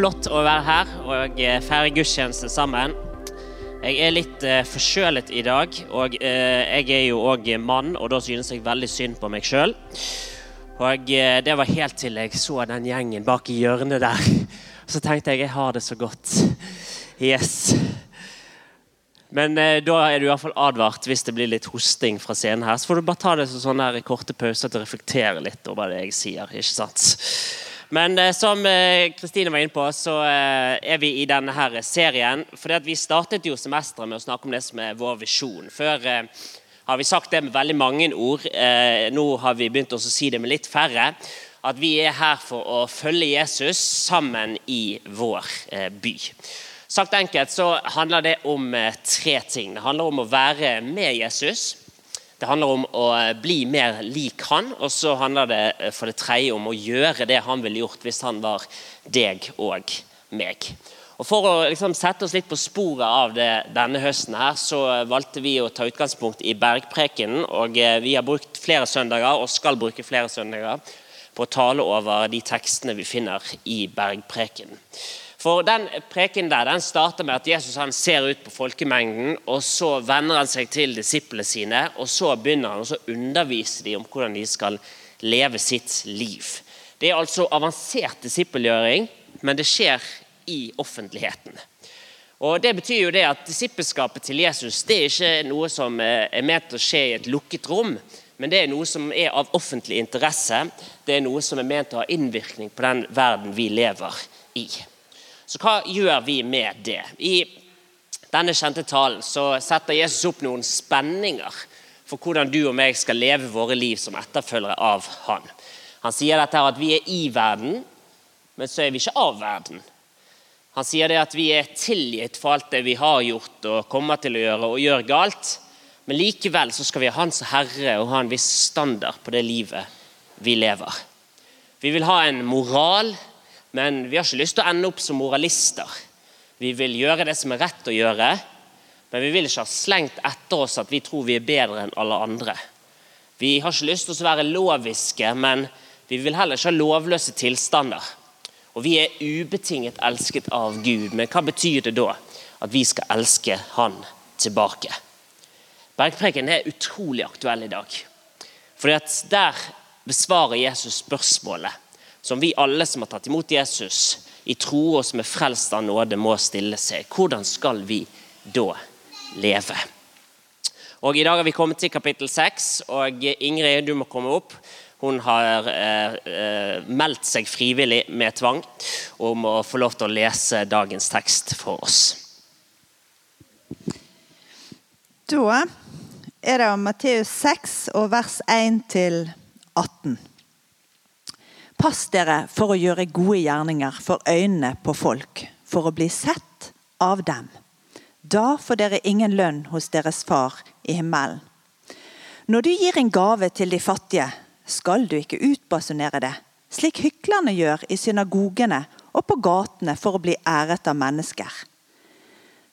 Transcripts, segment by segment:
flott å være her og eh, feire gudstjeneste sammen. Jeg er litt uh, forkjølet i dag, og uh, jeg er jo òg mann, og da synes jeg veldig synd på meg sjøl. Og uh, det var helt til jeg så den gjengen bak i hjørnet der. Så tenkte jeg jeg har det så godt. Yes. Men da er du iallfall advart hvis det blir litt hosting fra scenen her. Så får du bare ta det som sånne korte pauser til å reflektere litt over det jeg sier. ikke sant? Men eh, som eh, Kristine var inne på, så eh, er vi i denne her serien. For vi startet jo semesteret med å snakke om det som er vår visjon. Før har vi sagt det med veldig mange ord. Nå har vi begynt å si det med litt færre. At vi er her for å følge Jesus sammen i vår by. Sagt enkelt så handler det om tre ting. Det handler om å være med Jesus. Det handler om å bli mer lik han, og så handler det eh, for det tredje om å gjøre det han ville gjort hvis han var deg og meg. Og For å liksom sette oss litt på sporet av det denne høsten, her, så valgte vi å ta utgangspunkt i bergprekenen. og eh, Vi har brukt flere søndager og skal bruke flere søndager på å tale over de tekstene vi finner i bergprekenen. For den preken der, den starter med at Jesus han ser ut på folkemengden, og så venner han seg til disiplene sine, og så begynner han å undervise dem om hvordan de skal leve sitt liv. Det er altså avansert disippelgjøring, men det skjer i offentligheten. Og Det betyr jo det at Disippelskapet til Jesus det er ikke noe som er ment å skje i et lukket rom, men det er noe som er av offentlig interesse. Det er noe som er ment å ha innvirkning på den verden vi lever i. Så hva gjør vi med det? I denne kjente talen så setter Jesus opp noen spenninger for hvordan du og meg skal leve våre liv som etterfølgere av han. Han sier dette her at vi er i verden, men så er vi ikke av verden. Han sier det at vi er tilgitt for alt det vi har gjort og kommer til å gjøre og gjør galt. Men likevel så skal vi ha Hans Herre og ha en viss standard på det livet vi lever. Vi vil ha en moral men vi har ikke lyst til å ende opp som moralister. Vi vil gjøre det som er rett å gjøre, men vi vil ikke ha slengt etter oss at vi tror vi er bedre enn alle andre. Vi har ikke lyst til å være loviske, men vi vil heller ikke ha lovløse tilstander. Og vi er ubetinget elsket av Gud, men hva betyr det da at vi skal elske Han tilbake? Bergpreken er utrolig aktuell i dag. Fordi at Der besvarer Jesus spørsmålet som vi alle som har tatt imot Jesus i tro og som er frelst av nåde, må stille seg. Hvordan skal vi da leve? Og I dag har vi kommet til kapittel 6, og Ingrid, du må komme opp. Hun har eh, eh, meldt seg frivillig med tvang om å få lov til å lese dagens tekst for oss. Da er det Matteus 6 og vers 1 til 18. Pass dere for å gjøre gode gjerninger for øynene på folk, for å bli sett av dem. Da får dere ingen lønn hos deres far i himmelen. Når du gir en gave til de fattige, skal du ikke utbasunere det, slik hyklerne gjør i synagogene og på gatene for å bli æret av mennesker.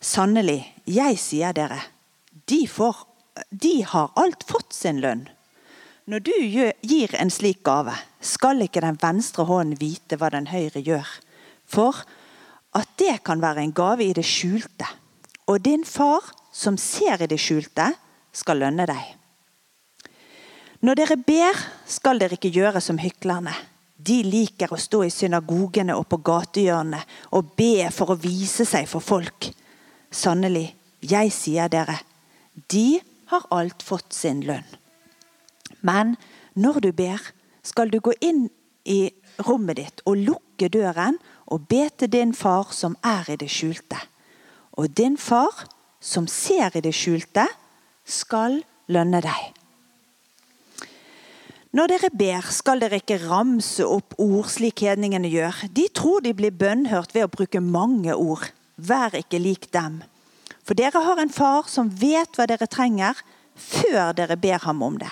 Sannelig, jeg sier dere, de, får, de har alt fått sin lønn. Når du gir en slik gave, skal ikke den venstre hånden vite hva den høyre gjør. For at det kan være en gave i det skjulte. Og din far, som ser i det skjulte, skal lønne deg. Når dere ber, skal dere ikke gjøre som hyklerne. De liker å stå i synagogene og på gatehjørnene og be for å vise seg for folk. Sannelig, jeg sier dere, de har alt fått sin lønn. Men når du ber, skal du gå inn i rommet ditt og lukke døren og be til din far som er i det skjulte. Og din far, som ser i det skjulte, skal lønne deg. Når dere ber, skal dere ikke ramse opp ord slik hedningene gjør. De tror de blir bønnhørt ved å bruke mange ord. Vær ikke lik dem. For dere har en far som vet hva dere trenger, før dere ber ham om det.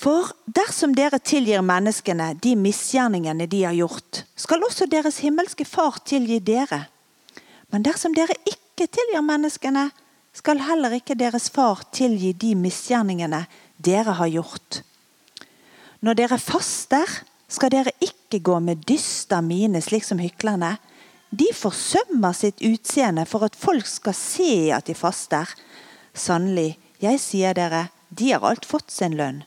For dersom dere tilgir menneskene de misgjerningene de har gjort, skal også deres himmelske Far tilgi dere. Men dersom dere ikke tilgir menneskene, skal heller ikke deres Far tilgi de misgjerningene dere har gjort. Når dere faster, skal dere ikke gå med dyster mine, slik som hyklerne. De forsømmer sitt utseende for at folk skal se at de faster. Sannelig, jeg sier dere, de har alt fått sin lønn.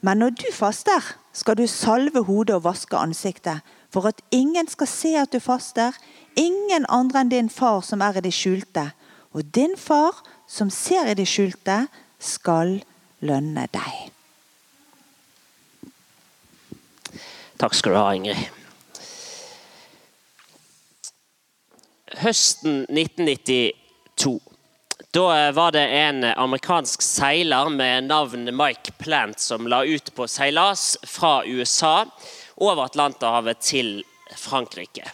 Men når du faster, skal du salve hodet og vaske ansiktet, for at ingen skal se at du faster, ingen andre enn din far som er i det skjulte. Og din far som ser i det skjulte, skal lønne deg. Takk skal du ha, Ingrid. Høsten 1992 da var det en amerikansk seiler med navn Mike Plant som la ut på seilas fra USA over Atlanterhavet til Frankrike.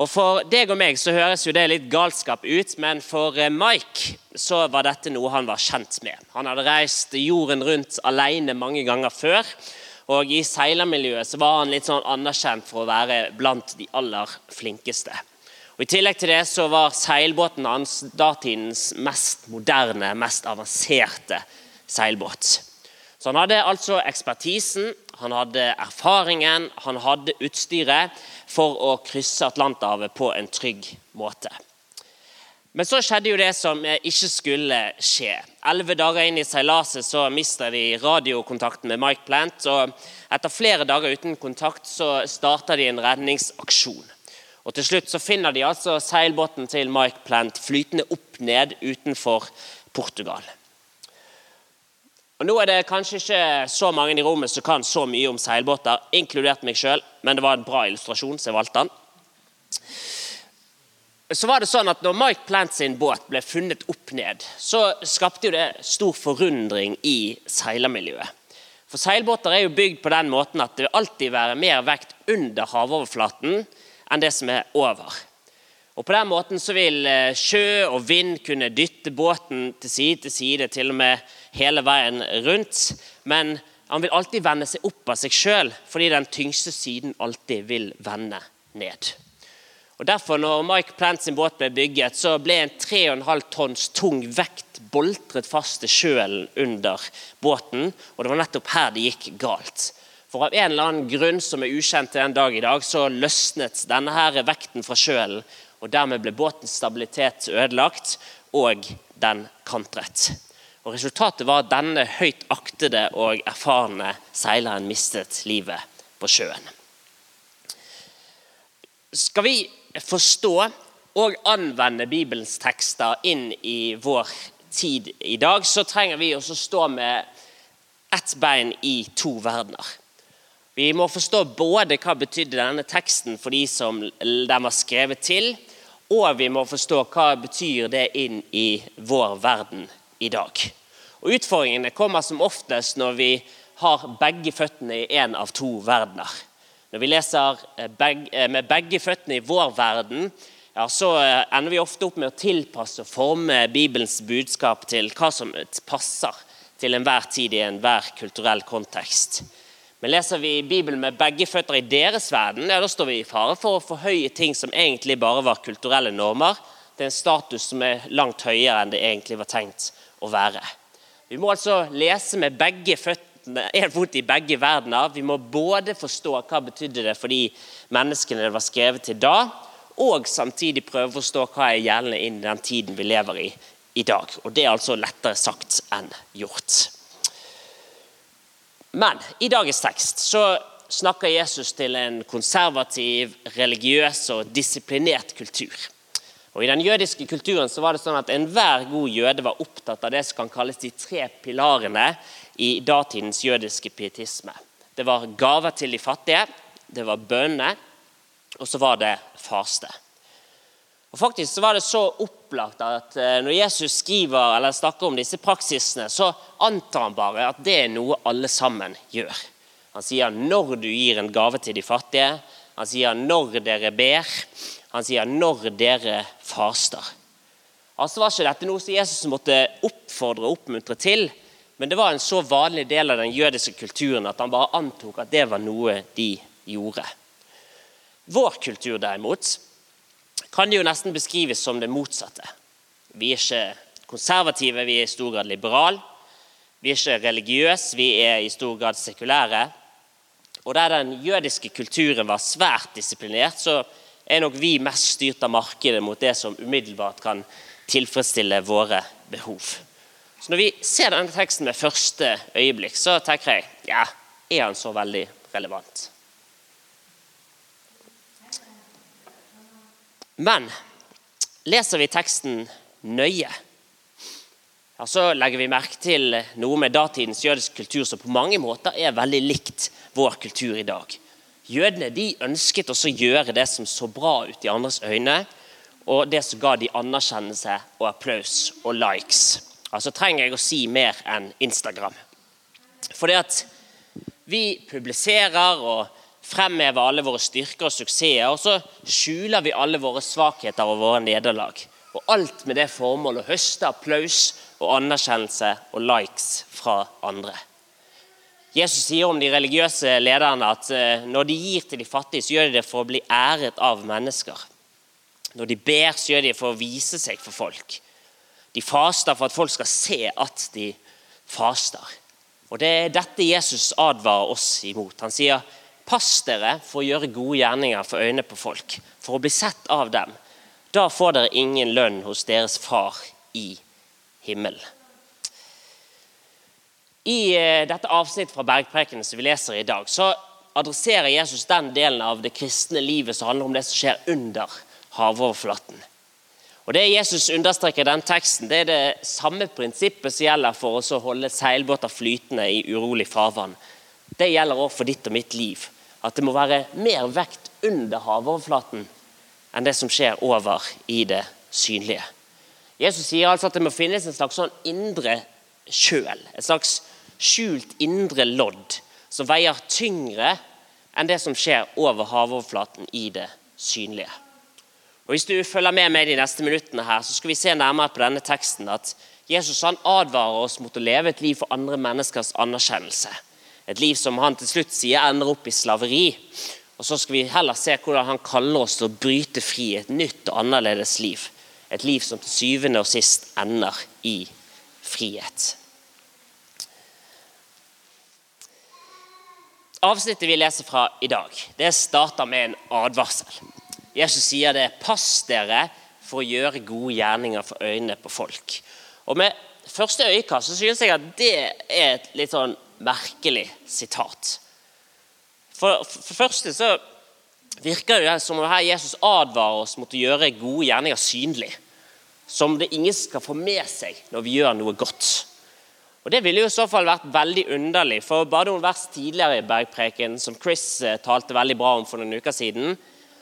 Og For deg og meg så høres jo det litt galskap ut, men for Mike så var dette noe han var kjent med. Han hadde reist jorden rundt alene mange ganger før. Og I seilermiljøet så var han litt sånn anerkjent for å være blant de aller flinkeste. Og I tillegg til det så var seilbåten hans datidens mest moderne, mest avanserte seilbåt. Så Han hadde altså ekspertisen, han hadde erfaringen, han hadde utstyret for å krysse Atlanterhavet på en trygg måte. Men så skjedde jo det som ikke skulle skje. Elleve dager inn i seilaset så mista de radiokontakten med Mike Plant. og Etter flere dager uten kontakt så starta de en redningsaksjon. Og Til slutt så finner de altså seilbåten til Mike Plant flytende opp ned utenfor Portugal. Og Nå er det kanskje ikke så mange i rommet som kan så mye om seilbåter, inkludert meg sjøl, men det var en bra illustrasjon, så jeg valgte den så var det sånn at når Mike Plant sin båt ble funnet opp ned, så skapte jo det stor forundring i seilermiljøet. For Seilbåter er jo bygd på den måten at det vil alltid være mer vekt under havoverflaten enn det som er over. Og På den måten så vil eh, sjø og vind kunne dytte båten til side til side, til og med hele veien rundt. Men han vil alltid vende seg opp av seg sjøl, fordi den tyngste siden alltid vil vende ned. Og Derfor, når Mike Plant sin båt ble bygget, så ble en 3,5 tonns tung vekt boltret fast til sjølen under båten. Og det var nettopp her det gikk galt. For av en eller annen grunn som er ukjent til den dag i dag, så løsnet denne her vekten fra sjøen. Og dermed ble båtens stabilitet ødelagt, og den kantret. Og Resultatet var at denne høyt aktede og erfarne seileren mistet livet på sjøen. Skal vi forstå og anvende Bibelens tekster inn i vår tid i dag, så trenger vi også stå med ett bein i to verdener. Vi må forstå både hva betydde denne teksten for de som den var skrevet til, og vi må forstå hva betyr det inn i vår verden i dag. Og Utfordringene kommer som oftest når vi har begge føttene i én av to verdener. Når vi leser eh, eh, med begge føttene i vår verden, ja, så eh, ender vi ofte opp med å tilpasse og forme Bibelens budskap til hva som passer til enhver tid i enhver kulturell kontekst. Men leser vi Bibelen med begge føtter i deres verden, ja, da står vi i fare for å forhøye ting som egentlig bare var kulturelle normer. Er en status som er langt høyere enn det egentlig var tenkt å være. Vi må altså lese med begge føtter en fot i begge verdener. Vi må både forstå hva betydde det for de menneskene det var skrevet til da, og samtidig prøve å forstå hva er gjeldende innen den tiden vi lever i i dag. Og Det er altså lettere sagt enn gjort. Men i dagens tekst så snakker Jesus til en konservativ, religiøs og disiplinert kultur. Og I den jødiske kulturen så var det sånn at enhver god jøde var opptatt av det som kan kalles de tre pilarene i datidens jødiske pietisme. Det var gaver til de fattige, det var bønner, og så var det faste. Og faktisk så var det så opplagt at eh, Når Jesus skriver eller snakker om disse praksisene, så antar han bare at det er noe alle sammen gjør. Han sier når du gir en gave til de fattige, han sier 'når dere ber', han sier 'når dere faster'. Altså var ikke dette noe som Jesus måtte oppfordre og oppmuntre til, men det var en så vanlig del av den jødiske kulturen at han bare antok at det var noe de gjorde. Vår kultur derimot kan det jo nesten beskrives som det motsatte. Vi er ikke konservative, vi er i stor grad liberale. Vi er ikke religiøse, vi er i stor grad sekulære. Og der den jødiske kulturen var svært disiplinert, så er nok vi mest styrt av markedet mot det som umiddelbart kan tilfredsstille våre behov. Så Når vi ser denne teksten med første øyeblikk, så tenker jeg ja, er han så veldig relevant? Men leser vi teksten nøye, ja, så legger vi merke til noe med datidens jødiske kultur som på mange måter er veldig likt vår kultur i dag. Jødene de ønsket også å gjøre det som så bra ut i andres øyne, og det som ga de anerkjennelse og applaus og likes. Altså trenger jeg å si mer enn Instagram. Fordi at vi publiserer og fremhever alle våre styrker og suksesser, og så skjuler vi alle våre svakheter og våre nederlag. Og alt med det formål å høste applaus og anerkjennelse og likes fra andre. Jesus sier om de religiøse lederne at eh, når de gir til de fattige, så gjør de det for å bli æret av mennesker. Når de ber, så gjør de det for å vise seg for folk. De faster for at folk skal se at de faster. Og Det er dette Jesus advarer oss imot. Han sier pass dere for å gjøre gode gjerninger for øynene på folk, for å bli sett av dem. Da får dere ingen lønn hos deres far i himmelen. I eh, dette avsnittet fra Bergprekenen som vi leser i dag, så adresserer Jesus den delen av det kristne livet som handler om det som skjer under havoverflaten. Og Det Jesus understreker i den teksten, det er det samme prinsippet som gjelder for å holde seilbåter flytende i urolig farvann. Det gjelder også for ditt og mitt liv. At det må være mer vekt under havoverflaten enn det som skjer over i det synlige. Jesus sier altså at det må finnes en slags sånn indre kjøl. Et slags skjult indre lodd som veier tyngre enn det som skjer over havoverflaten i det synlige. Og Hvis du følger med meg de neste minuttene, her, så skal vi se nærmere på denne teksten at Jesus han advarer oss mot å leve et liv for andre menneskers anerkjennelse. Et liv som han til slutt sier ender opp i slaveri. Og Så skal vi heller se hvordan han kaller oss til å bryte fri et nytt og annerledes liv. Et liv som til syvende og sist ender i frihet. Avsnittet vi leser fra i dag, det starter med en advarsel. Jesus sier det 'pass dere for å gjøre gode gjerninger for øynene på folk'. Og Med første øyekast så synes jeg at det er et litt sånn merkelig sitat. For, for første så virker det som om her Jesus advarer oss mot å gjøre gode gjerninger synlig. Som det ingen skal få med seg når vi gjør noe godt. Og Det ville jo i så fall vært veldig underlig, for bare noen vers tidligere i Bergpreken, som Chris eh, talte veldig bra om for noen uker siden,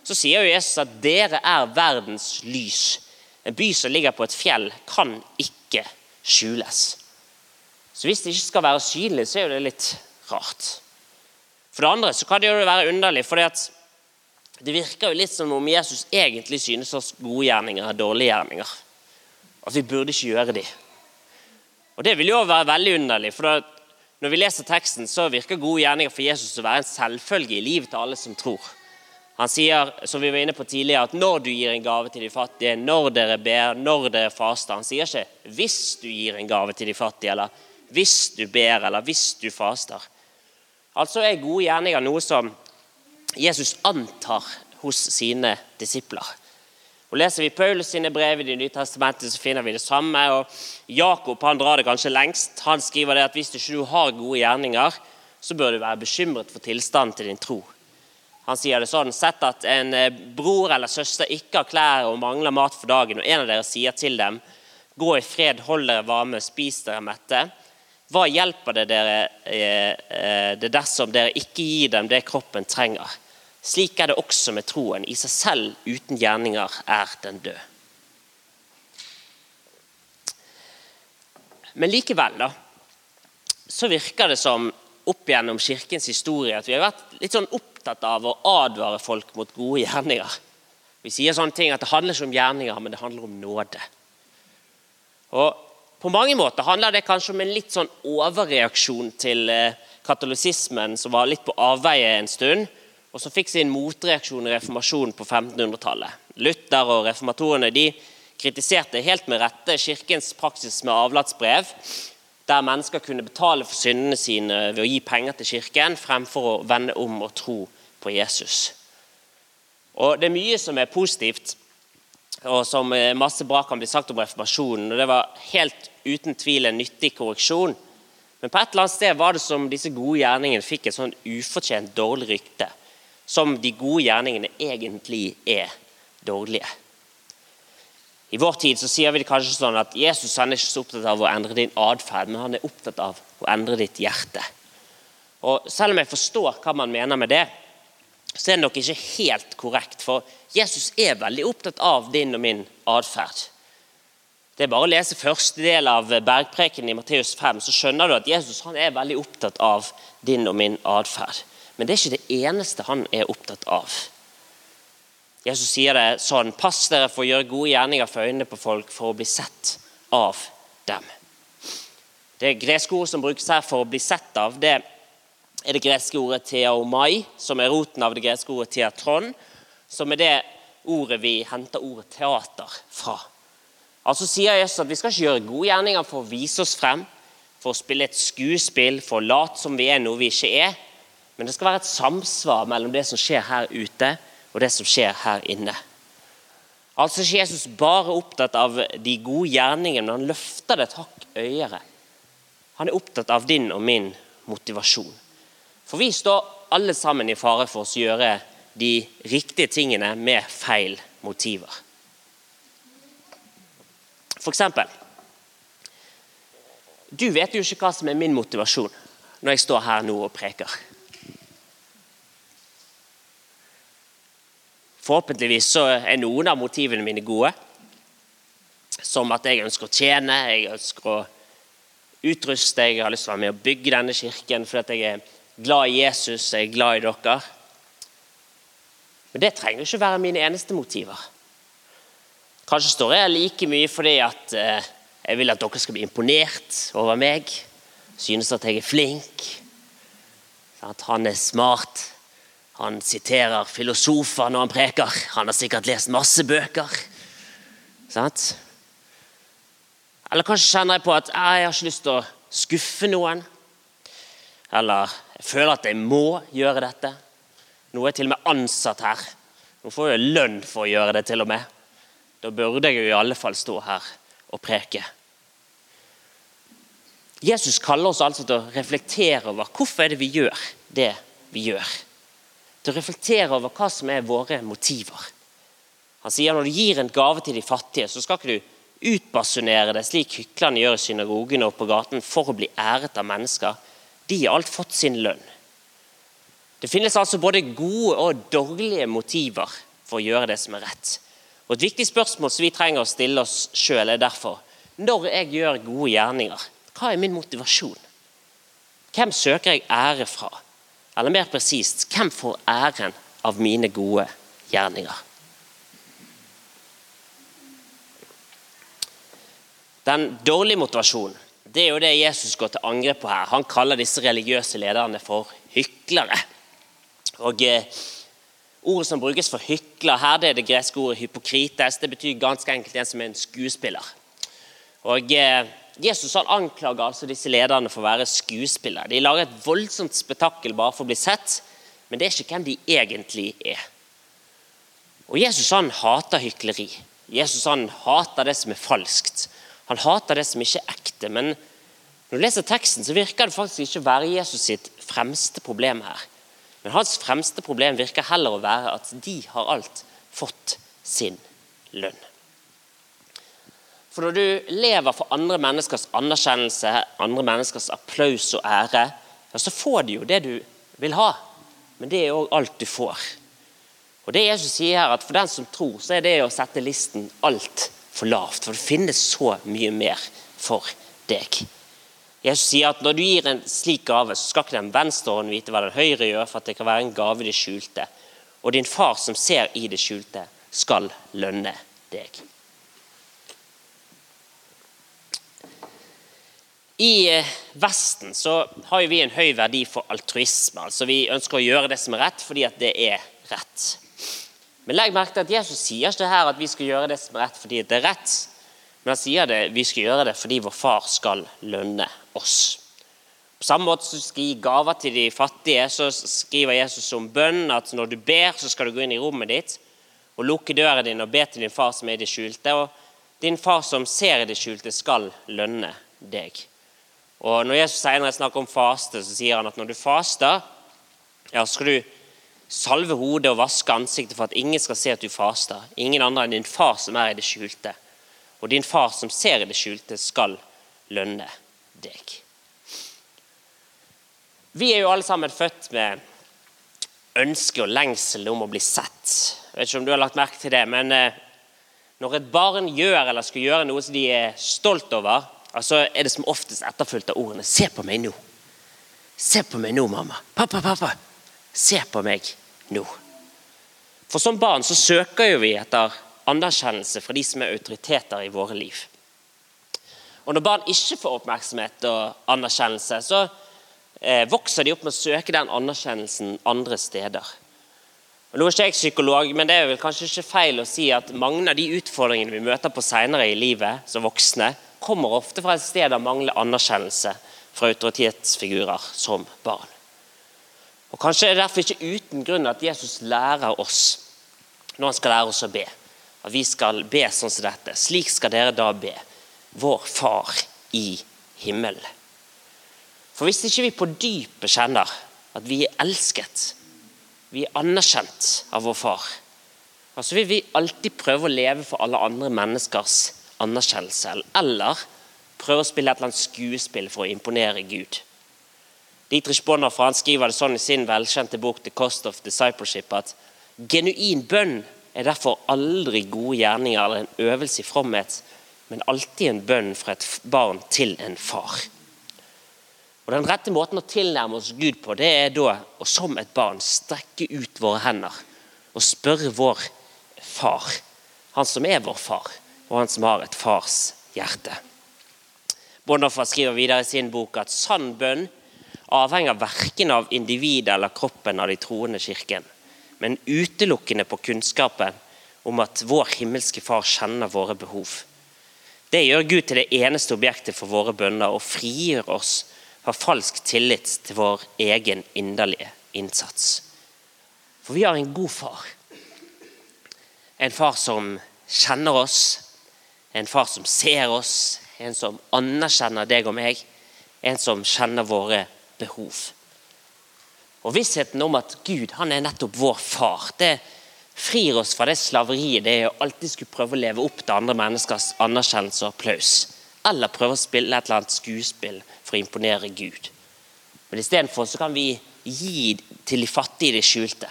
så sier jo Jesus at dere er verdens lys. En by som ligger på et fjell, kan ikke skjules. Så hvis det ikke skal være synlig, så er jo det litt rart. For det andre så kan det jo være underlig, for det virker jo litt som om Jesus egentlig synes oss gode gjerninger er dårlige gjerninger. At vi burde ikke gjøre de. Og Det vil jo være veldig underlig. for Når vi leser teksten, så virker gode gjerninger for Jesus å være en selvfølge i livet til alle som tror. Han sier som vi var inne på tidligere, at når du gir en gave til de fattige, når dere ber, når dere faster Han sier ikke 'hvis du gir en gave til de fattige', eller 'hvis du ber', eller 'hvis du faster'. Altså er gode gjerninger noe som Jesus antar hos sine disipler. Og Leser vi Paulus sine brev i Det nye testamentet, så finner vi det samme. og Jakob han drar det kanskje lengst. Han skriver det at hvis du ikke har gode gjerninger, så bør du være bekymret for tilstanden til din tro. Han sier det sånn, Sett at en eh, bror eller søster ikke har klær og mangler mat for dagen, og en av dere sier til dem Gå i fred, hold dere varme, spis dere mette. Hva hjelper det dere eh, eh, det dersom dere ikke gir dem det kroppen trenger? Slik er det også med troen. I seg selv uten gjerninger er den død. Men likevel da, så virker det som opp gjennom kirkens historie at vi har vært litt sånn opptatt av å advare folk mot gode gjerninger. Vi sier sånne ting at det handler ikke om gjerninger, men det handler om nåde. Og På mange måter handler det kanskje om en litt sånn overreaksjon til eh, katolisismen, som var litt på avveie en stund, og som fikk sin motreaksjon i reformasjonen på 1500-tallet. Luther og reformatorene de kritiserte helt med rette kirkens praksis med avlatsbrev, der mennesker kunne betale for syndene sine ved å gi penger til kirken fremfor å vende om og tro på Jesus. Og Det er mye som er positivt, og som masse bra kan bli sagt om reformasjonen. og Det var helt uten tvil en nyttig korreksjon. Men på et eller annet sted var det som disse gode gjerningene fikk et sånn ufortjent dårlig rykte. Som de gode gjerningene egentlig er dårlige. I vår tid så sier vi det kanskje sånn at Jesus han er ikke så opptatt av å endre din atferd, men han er opptatt av å endre ditt hjerte. Og Selv om jeg forstår hva man mener med det, så er det nok ikke helt korrekt. For Jesus er veldig opptatt av din og min atferd. Det er bare å lese første del av bergpreken i Matteus 5, så skjønner du at Jesus er veldig opptatt av din og min atferd. Men det er ikke det eneste han er opptatt av. Jesus sier det sånn Pass dere for å gjøre gode gjerninger for øynene på folk for å bli sett av dem. Det greske ordet som brukes her for å bli sett av, det er det greske ordet teaomai, som er roten av det greske ordet teatron, som er det ordet vi henter ordet teater fra. Altså sier Jesus at Vi skal ikke gjøre gode gjerninger for å vise oss frem, for å spille et skuespill, for å late som vi er noe vi ikke er. Men det skal være et samsvar mellom det som skjer her ute, og det som skjer her inne. Altså er Jesus bare opptatt av de gode gjerningene, men han løfter det et hakk høyere. Han er opptatt av din og min motivasjon. For vi står alle sammen i fare for å gjøre de riktige tingene med feil motiver. For eksempel Du vet jo ikke hva som er min motivasjon når jeg står her nå og preker. Forhåpentligvis så er noen av motivene mine gode. Som at jeg ønsker å tjene, jeg ønsker å utruste, jeg har lyst til å være med og bygge denne kirken fordi jeg er glad i Jesus, jeg er glad i dere. Men det trenger ikke være mine eneste motiver. Kanskje står jeg like mye fordi at eh, jeg vil at dere skal bli imponert over meg. Synes at jeg er flink. At han er smart. Han siterer filosofer når han preker. Han har sikkert lest masse bøker. Sant? Eller kanskje kjenner jeg på at jeg har ikke lyst til å skuffe noen. Eller jeg føler at jeg må gjøre dette. Nå er jeg til og med ansatt her. Nå får jeg lønn for å gjøre det, til og med. Da burde jeg jo i alle fall stå her og preke. Jesus kaller oss altså til å reflektere over hvorfor er det vi gjør det vi gjør til å reflektere over hva som er våre motiver. Han sier når du gir en gave til de fattige, så skal ikke du utbasunere det slik hyklerne gjør i synagogene og på gaten for å bli æret av mennesker. De har alt fått sin lønn. Det finnes altså både gode og dårlige motiver for å gjøre det som er rett. Og Et viktig spørsmål som vi trenger å stille oss sjøl, er derfor når jeg gjør gode gjerninger, hva er min motivasjon? Hvem søker jeg ære fra? Eller mer presist hvem får æren av mine gode gjerninger? Den dårlige motivasjonen det er jo det Jesus går til angrep på her. Han kaller disse religiøse lederne for hyklere. Og eh, Ordet som brukes for hykler her, det er det greske ordet hypokrites. Det betyr ganske enkelt en som er en skuespiller. Og eh, Jesus han anklager altså disse lederne for å være skuespillere. De lager et voldsomt spetakkel bare for å bli sett, men det er ikke hvem de egentlig er. Og Jesus han hater hykleri. Jesus han hater det som er falskt. Han hater det som ikke er ekte. Men når du leser teksten, så virker det faktisk ikke å være Jesus sitt fremste problem her. Men hans fremste problem virker heller å være at de har alt fått sin lønn. For når du lever for andre menneskers anerkjennelse, andre menneskers applaus og ære, ja, så får du jo det du vil ha. Men det er òg alt du får. Og det Jesus sier her, at For den som tror, så er det å sette listen altfor lavt. For det finnes så mye mer for deg. Jesus sier at når du gir en slik gave, så skal ikke den venstre hånden vite hva den høyre gjør, for at det kan være en gave i det skjulte. Og din far som ser i det skjulte, skal lønne deg. I eh, Vesten så har vi en høy verdi for altruisme. altså Vi ønsker å gjøre det som er rett fordi det er rett. Men legg merke til at Jesus sier ikke her at vi skal gjøre det som er rett fordi det er rett. Men han sier det, vi skal gjøre det fordi vår far skal lønne oss. På samme måte som skal gi gaver til de fattige, så skriver Jesus om bønn at når du ber, så skal du gå inn i rommet ditt og lukke døren din og be til din far som er i det skjulte. Og din far som ser i det skjulte, skal lønne deg. Og Når Jesus senere snakker om faste, så sier han at når du faster, ja, skal du salve hodet og vaske ansiktet for at ingen skal se at du faster. Ingen andre enn din far som er i det skjulte. Og din far som ser i det skjulte, skal lønne deg. Vi er jo alle sammen født med ønske og lengsel om å bli sett. Jeg vet ikke om du har lagt merke til det, men eh, når et barn gjør eller skal gjøre noe som de er stolt over, altså er det som oftest etterfulgt av ordene 'Se på meg nå'. Se på meg nå, mamma. Pappa, pappa. Se på meg nå. For som barn så søker jo vi etter anerkjennelse fra de som er autoriteter i våre liv. Og Når barn ikke får oppmerksomhet og anerkjennelse, så eh, vokser de opp med å søke den anerkjennelsen andre steder. Og nå er ikke jeg psykolog, men det er vel kanskje ikke feil å si at mange av de utfordringene vi møter på senere i livet som voksne, kommer ofte fra et sted av manglende anerkjennelse fra autoritetsfigurer som barn. Og Kanskje er det derfor ikke uten grunn at Jesus lærer oss når han skal lære oss å be. At vi skal be sånn som dette. Slik skal dere da be. Vår Far i himmelen. For hvis ikke vi på dypet kjenner at vi er elsket, vi er anerkjent av vår far, så vil vi alltid prøve å leve for alle andre menneskers anerkjennelse, eller prøve å spille et eller annet skuespill for å imponere Gud. Dietrich Bonhoeffer han skriver det sånn i sin velkjente bok 'The Cost of Discipleship' at genuin bønn er derfor aldri gode gjerninger eller en øvelse i fromhet, men alltid en bønn fra et barn til en far. Og Den rette måten å tilnærme oss Gud på, det er da å som et barn strekke ut våre hender og spørre vår far, han som er vår far, og han som har et fars hjerte. Bonhoeffer skriver videre i sin bok at sann bønn avhenger verken av individet eller kroppen av de troende kirken, men utelukkende på kunnskapen om at vår himmelske Far kjenner våre behov. Det gjør Gud til det eneste objektet for våre bønner og frigjør oss fra falsk tillit til vår egen inderlige innsats. For vi har en god far. En far som kjenner oss, en far som ser oss, en som anerkjenner deg og meg, en som kjenner våre behov. Og Vissheten om at Gud han er nettopp vår far, det frir oss fra det slaveriet det er å alltid skulle prøve å leve opp til andre menneskers anerkjennelse og applaus. Eller prøve å spille et eller annet skuespill for å imponere Gud. Men Istedenfor kan vi gi til de fattige i det skjulte.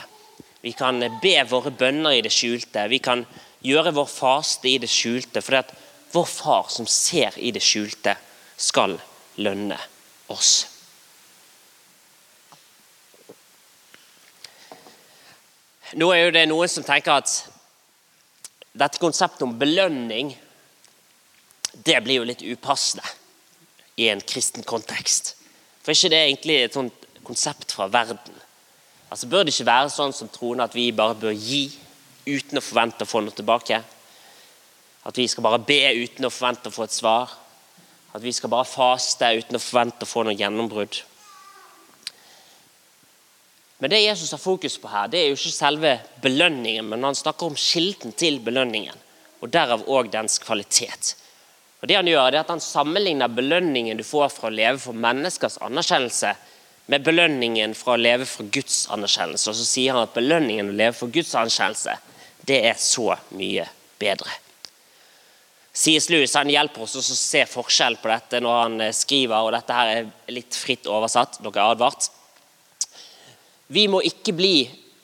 Vi kan be våre bønner i det skjulte. Vi kan gjøre vår faste i det skjulte. For at vår far som ser i det skjulte, skal lønne oss. Nå er jo det noen som tenker at dette konseptet om belønning det blir jo litt upassende i en kristen kontekst. For ikke det er egentlig et sånt konsept fra verden. Altså Bør det ikke være sånn som troende at vi bare bør gi uten å forvente å få noe tilbake? At vi skal bare be uten å forvente å få et svar? At vi skal bare faste uten å forvente å få noe gjennombrudd? Men det Jesus har fokus på her, det er jo ikke selve belønningen, men han snakker om kilden til belønningen, og derav òg dens kvalitet. Og det Han gjør, det er at han sammenligner belønningen du får fra å leve for menneskers anerkjennelse, med belønningen fra å leve for Guds anerkjennelse. Og så sier han at belønningen å leve for Guds anerkjennelse, det er så mye bedre. C.S. Lewis han hjelper oss å se forskjell på dette når han eh, skriver, og dette her er litt fritt oversatt. dere er advart. Vi må ikke bli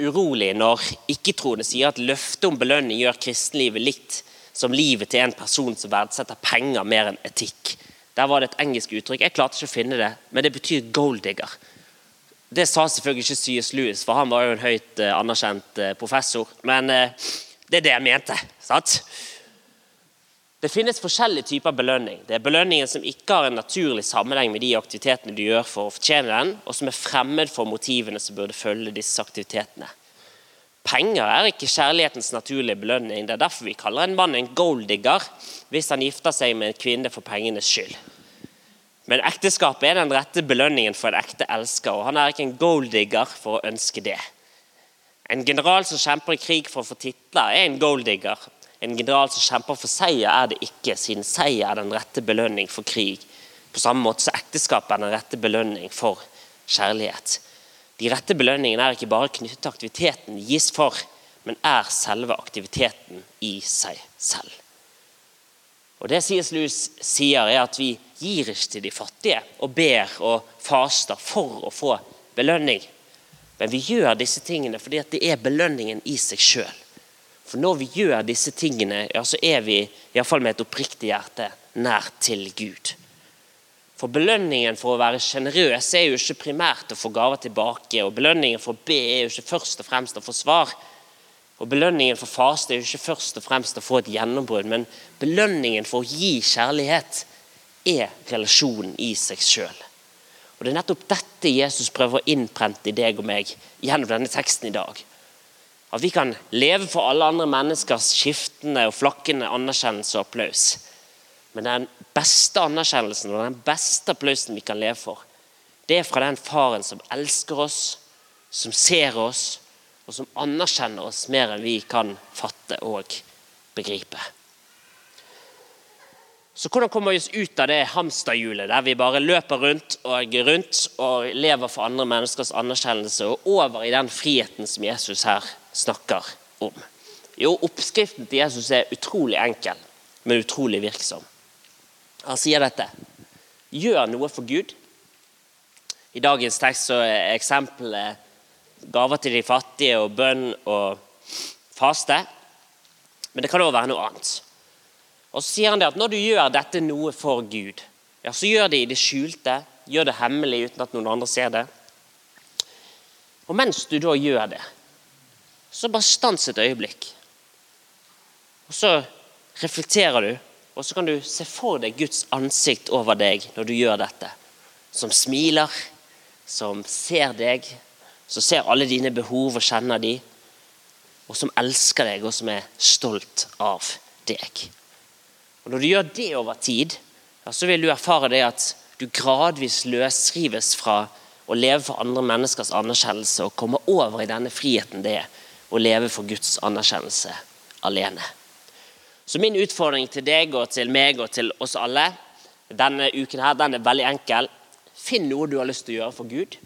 urolige når ikke-troende sier at løftet om belønning gjør kristenlivet litt som livet til en person som verdsetter penger mer enn etikk. Der var det et engelsk uttrykk. Jeg klarte ikke å finne det, men det betyr golddigger. Det sa selvfølgelig ikke C.S. Lewis, for han var jo en høyt eh, anerkjent eh, professor. Men eh, det er det jeg mente. sant? Det finnes forskjellige typer belønning. Det er belønningen som ikke har en naturlig sammenheng med de aktivitetene du gjør for å fortjene den, og som er fremmed for motivene som burde følge disse aktivitetene. Penger er ikke kjærlighetens naturlige belønning. Det er derfor vi kaller en mann en golddigger hvis han gifter seg med en kvinne for pengenes skyld. Men ekteskapet er den rette belønningen for en ekte elsker, og han er ikke en golddigger for å ønske det. En general som kjemper i krig for å få titler, er en golddigger. En general som kjemper for seier, er det ikke, siden seier er den rette belønning for krig. På samme måte som ekteskapet er den rette belønning for kjærlighet. De rette belønningene er ikke bare knyttet til aktiviteten de gis for, men er selve aktiviteten i seg selv. Og Det C.S. Lewis sier, er at vi gir ikke til de fattige og ber og faster for å få belønning. Men vi gjør disse tingene fordi det er belønningen i seg sjøl. For når vi gjør disse tingene, ja, så er vi, iallfall med et oppriktig hjerte, nær til Gud. For belønningen for å være sjenerøs er jo ikke primært å få gaver tilbake. Og belønningen for å be er jo ikke først og fremst å få svar. Og belønningen for faste er jo ikke først og fremst å få et gjennombrudd, men belønningen for å gi kjærlighet er relasjonen i seg sjøl. Og Det er nettopp dette Jesus prøver å innprente i deg og meg gjennom denne teksten i dag. At vi kan leve for alle andre menneskers skiftende og flakkende anerkjennelse og applaus. Men den beste anerkjennelsen og den beste applausen vi kan leve for, det er fra den faren som elsker oss, som ser oss, og som anerkjenner oss mer enn vi kan fatte og begripe. Så hvordan kommer vi oss ut av det hamsterhjulet der vi bare løper rundt og rundt og lever for andre menneskers anerkjennelse, og over i den friheten som Jesus her snakker om? Jo, Oppskriften til Jesus er utrolig enkel, men utrolig virksom. Han sier dette. Gjør noe for Gud. I dagens tekst så er eksempelet gaver til de fattige og bønn og faste. Men det kan òg være noe annet. Og så sier han det at Når du gjør dette noe for Gud, ja, så gjør det i det skjulte. Gjør det hemmelig uten at noen andre ser det. Og mens du da gjør det, så bare stans et øyeblikk. Og så reflekterer du og så kan du se for deg Guds ansikt over deg når du gjør dette. Som smiler, som ser deg, som ser alle dine behov og kjenner de, og som elsker deg, og som er stolt av deg. Og Når du gjør det over tid, ja, så vil du erfare det at du gradvis løsrives fra å leve for andre menneskers anerkjennelse og komme over i denne friheten det er å leve for Guds anerkjennelse alene. Så min utfordring til deg og til meg og til oss alle denne uken her, den er veldig enkel. Finn noe du har lyst til å gjøre for Gud.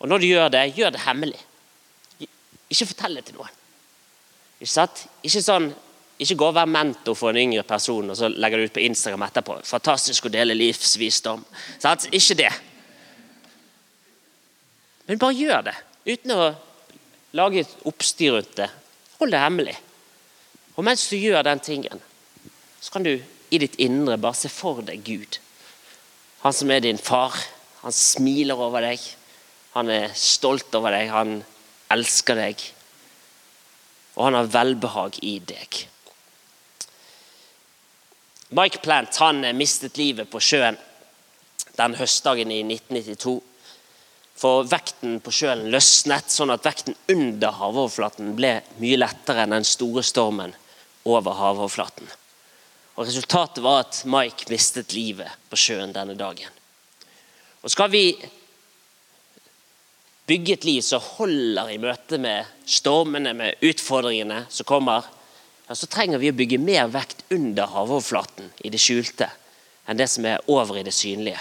Og når du gjør det, gjør det hemmelig. Ikke fortell det til noen. Ikke sant? Ikke sånn ikke gå og være mentor for en yngre person og så legger du ut på Instagram etterpå. Fantastisk å dele livsvisdom. Sant? Ikke det. Men bare gjør det uten å lage et oppstyr rundt det. Hold det hemmelig. Og mens du gjør den tingen, så kan du i ditt indre bare se for deg Gud. Han som er din far. Han smiler over deg. Han er stolt over deg. Han elsker deg. Og han har velbehag i deg. Mike Plant han mistet livet på sjøen den høstdagen i 1992. For vekten på sjøen løsnet, sånn at vekten under havoverflaten ble mye lettere enn den store stormen over havoverflaten. Og Resultatet var at Mike mistet livet på sjøen denne dagen. Og Skal vi bygge et liv som holder i møte med stormene, med utfordringene som kommer, ja, så trenger vi å bygge mer vekt under havoverflaten, i det skjulte, enn det som er over i det synlige.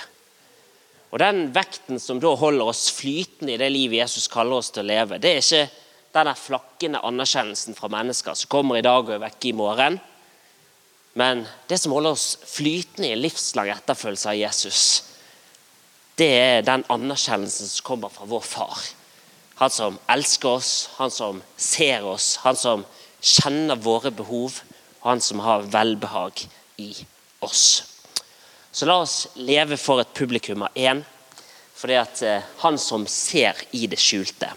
Og Den vekten som da holder oss flytende i det livet Jesus kaller oss til å leve, det er ikke denne flakkende anerkjennelsen fra mennesker som kommer i dag og er vekke i morgen. Men det som holder oss flytende i livslang etterfølgelse av Jesus, det er den anerkjennelsen som kommer fra vår far. Han som elsker oss, han som ser oss, han som kjenner våre behov, og han som har velbehag i oss. Så la oss leve for et publikum av én. Fordi at eh, han som ser i det skjulte,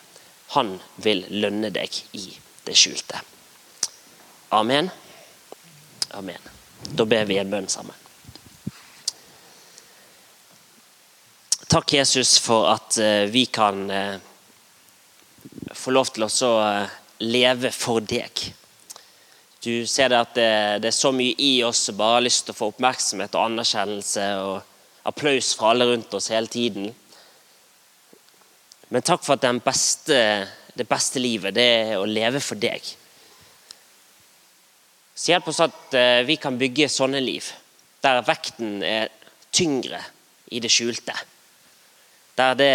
han vil lønne deg i det skjulte. Amen. Amen. Da ber vi en bønn sammen. Takk, Jesus, for at eh, vi kan eh, få lov til å leve for deg. Du ser det at det, det, er så mye i oss som bare har lyst til å få oppmerksomhet og anerkjennelse og applaus fra alle rundt oss hele tiden. Men takk for at beste, det beste livet det er å leve for deg. Så hjelp oss at eh, vi kan bygge sånne liv, der vekten er tyngre i det skjulte. Der det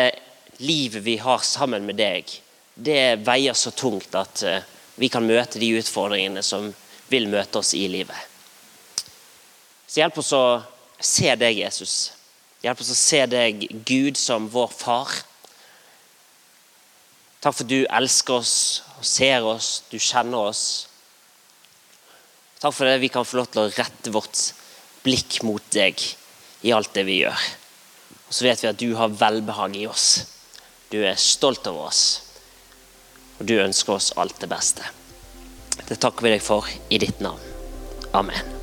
livet vi har sammen med deg, det veier så tungt at eh, vi kan møte de utfordringene som vil møte oss i livet. Så hjelp oss å se deg, Jesus. Hjelp oss å se deg, Gud, som vår far. Takk for du elsker oss og ser oss, du kjenner oss. Takk for det vi kan få lov til å rette vårt blikk mot deg i alt det vi gjør. Og så vet vi at du har velbehag i oss. Du er stolt over oss og du ønsker oss alt det beste. Det takker vi deg for i ditt navn. Amen.